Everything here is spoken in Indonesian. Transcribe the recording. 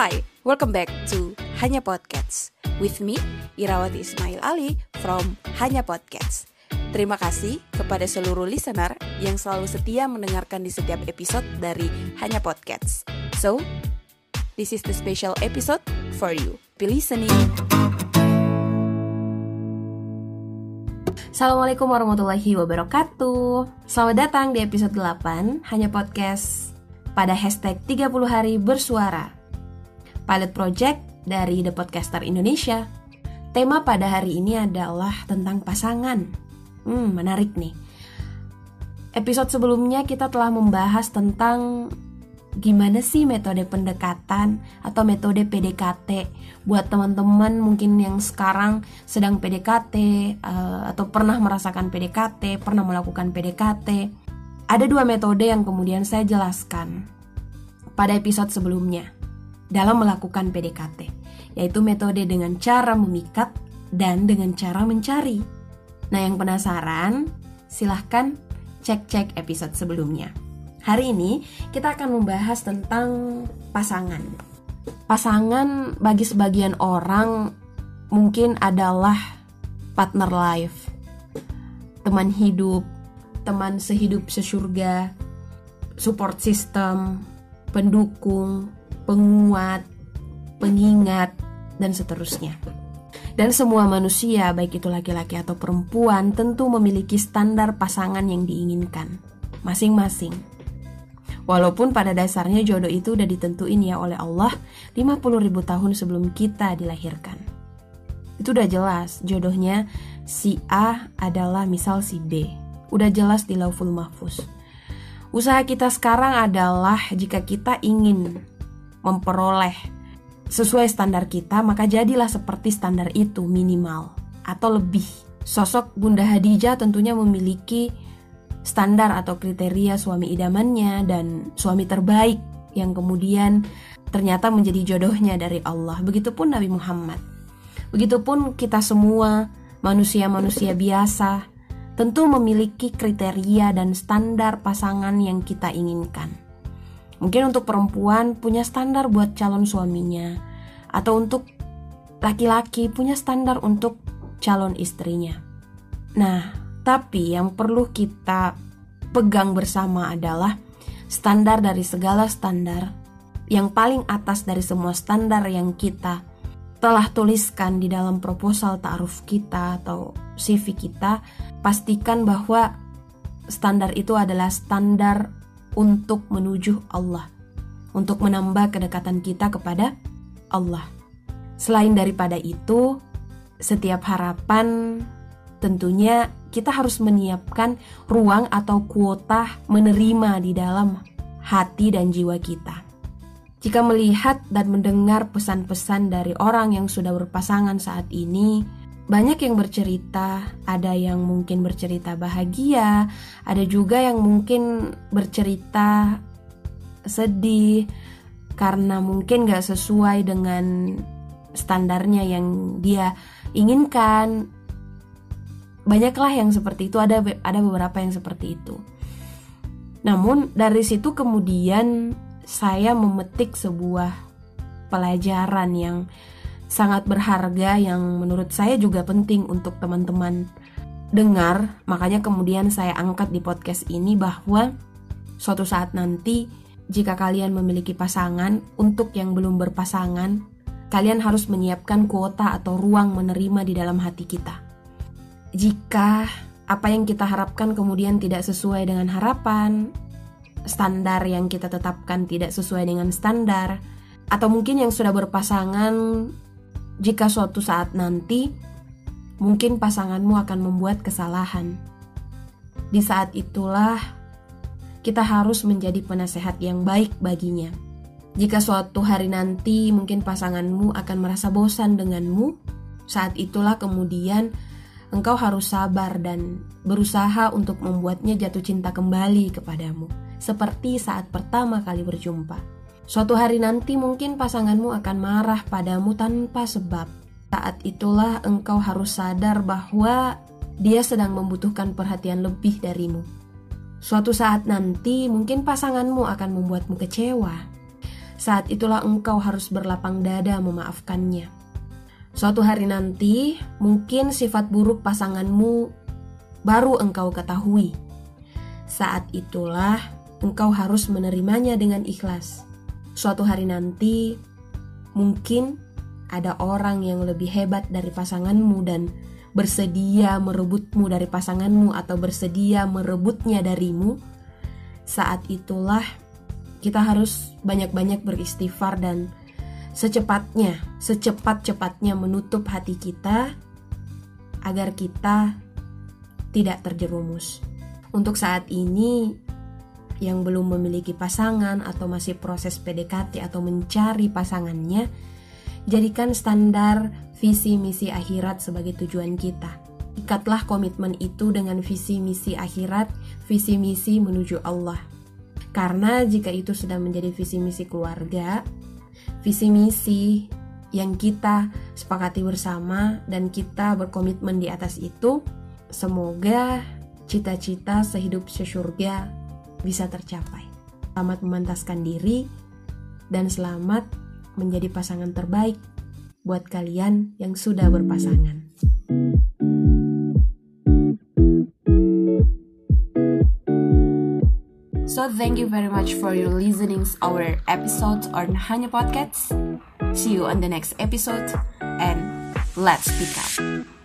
Hi, welcome back to Hanya Podcast with me, Irawati Ismail Ali from Hanya Podcast. Terima kasih kepada seluruh listener yang selalu setia mendengarkan di setiap episode dari Hanya Podcast. So, this is the special episode for you. Be listening. Assalamualaikum warahmatullahi wabarakatuh Selamat datang di episode 8 Hanya Podcast pada hashtag 30 hari bersuara Pilot Project dari The Podcaster Indonesia. Tema pada hari ini adalah tentang pasangan. Hmm, menarik nih. Episode sebelumnya kita telah membahas tentang gimana sih metode pendekatan atau metode PDKT buat teman-teman mungkin yang sekarang sedang PDKT eh, atau pernah merasakan PDKT, pernah melakukan PDKT. Ada dua metode yang kemudian saya jelaskan pada episode sebelumnya dalam melakukan PDKT, yaitu metode dengan cara memikat dan dengan cara mencari. Nah, yang penasaran, silahkan cek-cek episode sebelumnya. Hari ini kita akan membahas tentang pasangan. Pasangan bagi sebagian orang mungkin adalah partner life, teman hidup, teman sehidup sesurga, support system, pendukung, penguat, pengingat, dan seterusnya. Dan semua manusia, baik itu laki-laki atau perempuan, tentu memiliki standar pasangan yang diinginkan masing-masing. Walaupun pada dasarnya jodoh itu udah ditentuin ya oleh Allah 50 ribu tahun sebelum kita dilahirkan. Itu udah jelas jodohnya si A adalah misal si B. Udah jelas di lauful mahfuz. Usaha kita sekarang adalah jika kita ingin memperoleh sesuai standar kita, maka jadilah seperti standar itu minimal atau lebih. Sosok Bunda Hadijah tentunya memiliki standar atau kriteria suami idamannya dan suami terbaik yang kemudian ternyata menjadi jodohnya dari Allah. Begitupun Nabi Muhammad. Begitupun kita semua manusia-manusia biasa tentu memiliki kriteria dan standar pasangan yang kita inginkan. Mungkin untuk perempuan punya standar buat calon suaminya atau untuk laki-laki punya standar untuk calon istrinya. Nah, tapi yang perlu kita pegang bersama adalah standar dari segala standar yang paling atas dari semua standar yang kita telah tuliskan di dalam proposal ta'aruf kita atau CV kita, pastikan bahwa standar itu adalah standar untuk menuju Allah, untuk menambah kedekatan kita kepada Allah. Selain daripada itu, setiap harapan tentunya kita harus menyiapkan ruang atau kuota menerima di dalam hati dan jiwa kita. Jika melihat dan mendengar pesan-pesan dari orang yang sudah berpasangan saat ini, banyak yang bercerita, ada yang mungkin bercerita bahagia, ada juga yang mungkin bercerita sedih karena mungkin gak sesuai dengan standarnya yang dia inginkan. Banyaklah yang seperti itu ada ada beberapa yang seperti itu. Namun dari situ kemudian saya memetik sebuah pelajaran yang sangat berharga yang menurut saya juga penting untuk teman-teman dengar. Makanya kemudian saya angkat di podcast ini bahwa suatu saat nanti jika kalian memiliki pasangan untuk yang belum berpasangan kalian harus menyiapkan kuota atau ruang menerima di dalam hati kita. Jika apa yang kita harapkan kemudian tidak sesuai dengan harapan, standar yang kita tetapkan tidak sesuai dengan standar, atau mungkin yang sudah berpasangan, jika suatu saat nanti mungkin pasanganmu akan membuat kesalahan. Di saat itulah kita harus menjadi penasehat yang baik baginya. Jika suatu hari nanti mungkin pasanganmu akan merasa bosan denganmu, saat itulah kemudian engkau harus sabar dan berusaha untuk membuatnya jatuh cinta kembali kepadamu, seperti saat pertama kali berjumpa. Suatu hari nanti mungkin pasanganmu akan marah padamu tanpa sebab. Saat itulah engkau harus sadar bahwa dia sedang membutuhkan perhatian lebih darimu. Suatu saat nanti mungkin pasanganmu akan membuatmu kecewa. saat itulah engkau harus berlapang dada memaafkannya. Suatu hari nanti, mungkin sifat buruk pasanganmu baru engkau ketahui. Saat itulah engkau harus menerimanya dengan ikhlas. Suatu hari nanti, mungkin ada orang yang lebih hebat dari pasanganmu dan bersedia merebutmu dari pasanganmu atau bersedia merebutnya darimu. Saat itulah kita harus banyak-banyak beristighfar dan secepatnya, secepat-cepatnya menutup hati kita agar kita tidak terjerumus. Untuk saat ini yang belum memiliki pasangan atau masih proses PDKT atau mencari pasangannya, jadikan standar visi misi akhirat sebagai tujuan kita. Ikatlah komitmen itu dengan visi misi akhirat, visi misi menuju Allah. Karena jika itu sudah menjadi visi misi keluarga, visi misi yang kita sepakati bersama dan kita berkomitmen di atas itu, semoga cita-cita sehidup sesurga bisa tercapai. Selamat memantaskan diri dan selamat menjadi pasangan terbaik buat kalian yang sudah berpasangan. So thank you very much for your listening our episode on Hanya Podcast. See you on the next episode and let's speak up.